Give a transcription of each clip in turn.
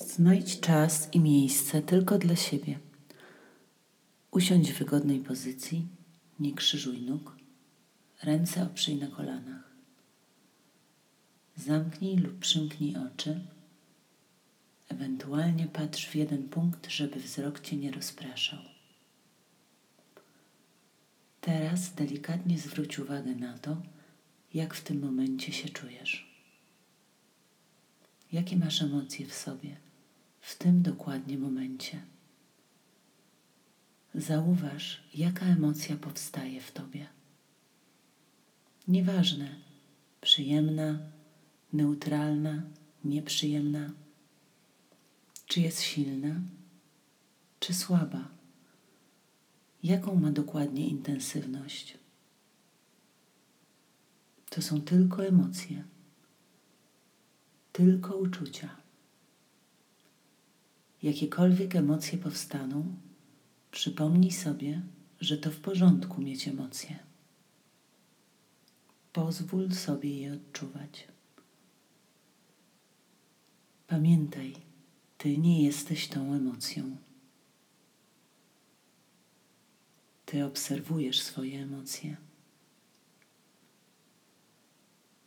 Znajdź czas i miejsce tylko dla siebie. Usiądź w wygodnej pozycji, nie krzyżuj nóg, ręce oprzyj na kolanach. Zamknij lub przymknij oczy, ewentualnie patrz w jeden punkt, żeby wzrok cię nie rozpraszał. Teraz delikatnie zwróć uwagę na to, jak w tym momencie się czujesz. Jakie masz emocje w sobie w tym dokładnie momencie? Zauważ, jaka emocja powstaje w tobie. Nieważne, przyjemna, neutralna, nieprzyjemna, czy jest silna, czy słaba, jaką ma dokładnie intensywność. To są tylko emocje, tylko uczucia. Jakiekolwiek emocje powstaną, przypomnij sobie, że to w porządku mieć emocje. Pozwól sobie je odczuwać. Pamiętaj, ty nie jesteś tą emocją. Ty obserwujesz swoje emocje.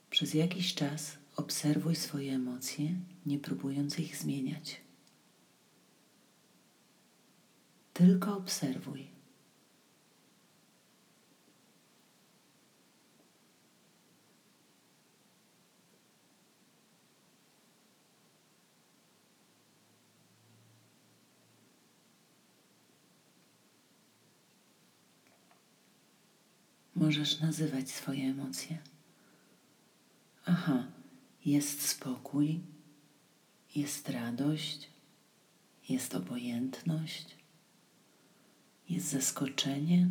Przez jakiś czas obserwuj swoje emocje, nie próbując ich zmieniać. Tylko obserwuj. Możesz nazywać swoje emocje. Aha, jest spokój, jest radość, jest obojętność, jest zaskoczenie,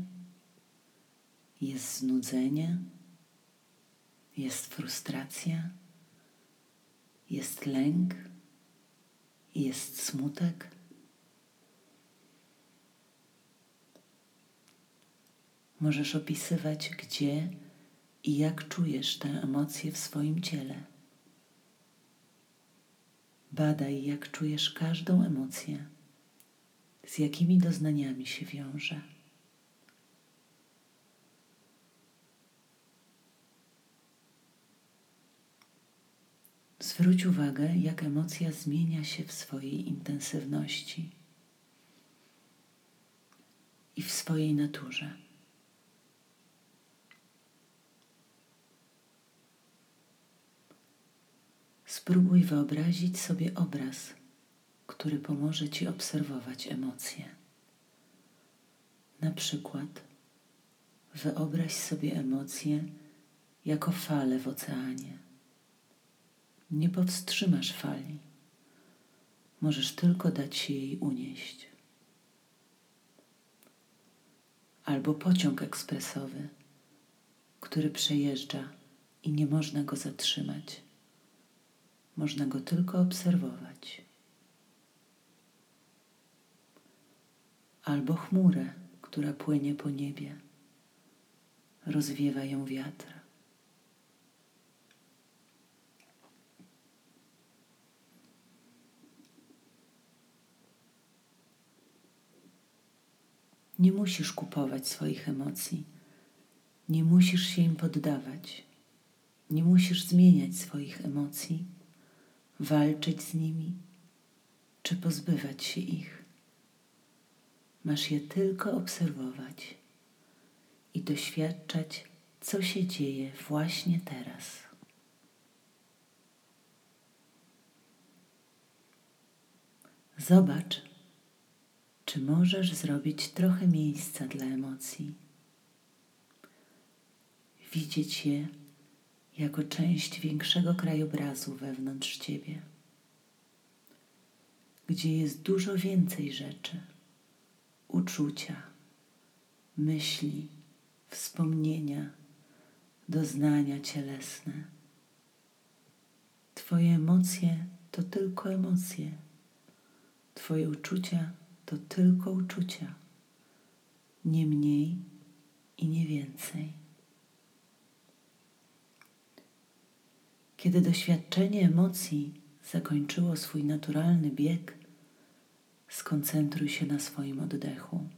jest znudzenie, jest frustracja, jest lęk, jest smutek. Możesz opisywać, gdzie i jak czujesz te emocje w swoim ciele. Badaj, jak czujesz każdą emocję, z jakimi doznaniami się wiąże. Zwróć uwagę, jak emocja zmienia się w swojej intensywności i w swojej naturze. Spróbuj wyobrazić sobie obraz, który pomoże Ci obserwować emocje. Na przykład wyobraź sobie emocje jako fale w oceanie. Nie powstrzymasz fali, możesz tylko dać się jej unieść. Albo pociąg ekspresowy, który przejeżdża i nie można go zatrzymać. Można go tylko obserwować. Albo chmurę, która płynie po niebie. Rozwiewa ją wiatr. Nie musisz kupować swoich emocji. Nie musisz się im poddawać. Nie musisz zmieniać swoich emocji walczyć z nimi, czy pozbywać się ich. Masz je tylko obserwować i doświadczać, co się dzieje właśnie teraz. Zobacz, czy możesz zrobić trochę miejsca dla emocji. Widzieć je jako część większego krajobrazu wewnątrz Ciebie, gdzie jest dużo więcej rzeczy, uczucia, myśli, wspomnienia, doznania cielesne. Twoje emocje to tylko emocje, Twoje uczucia to tylko uczucia, nie mniej i nie więcej. Kiedy doświadczenie emocji zakończyło swój naturalny bieg, skoncentruj się na swoim oddechu.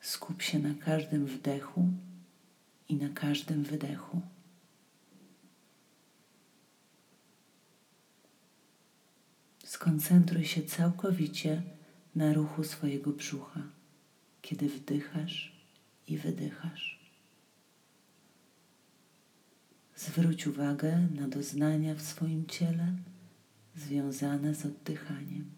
Skup się na każdym wdechu i na każdym wydechu. Skoncentruj się całkowicie na ruchu swojego brzucha, kiedy wdychasz i wydychasz. Zwróć uwagę na doznania w swoim ciele związane z oddychaniem.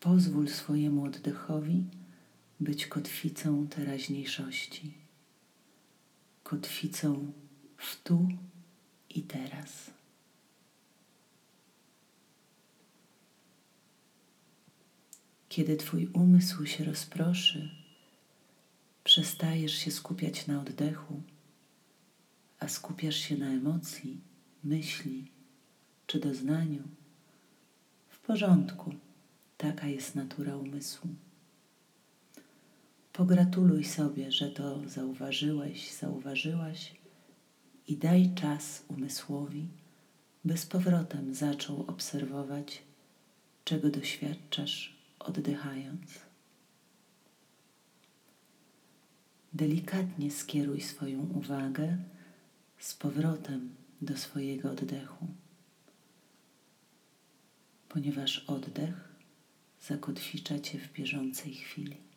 Pozwól swojemu oddechowi być kotwicą teraźniejszości, kotwicą w tu i teraz. Kiedy Twój umysł się rozproszy, przestajesz się skupiać na oddechu, a skupiasz się na emocji, myśli czy doznaniu, w porządku, taka jest natura umysłu. Pogratuluj sobie, że to zauważyłeś, zauważyłaś i daj czas umysłowi, by z powrotem zaczął obserwować, czego doświadczasz oddychając. Delikatnie skieruj swoją uwagę z powrotem do swojego oddechu, ponieważ oddech zakotwicza Cię w bieżącej chwili.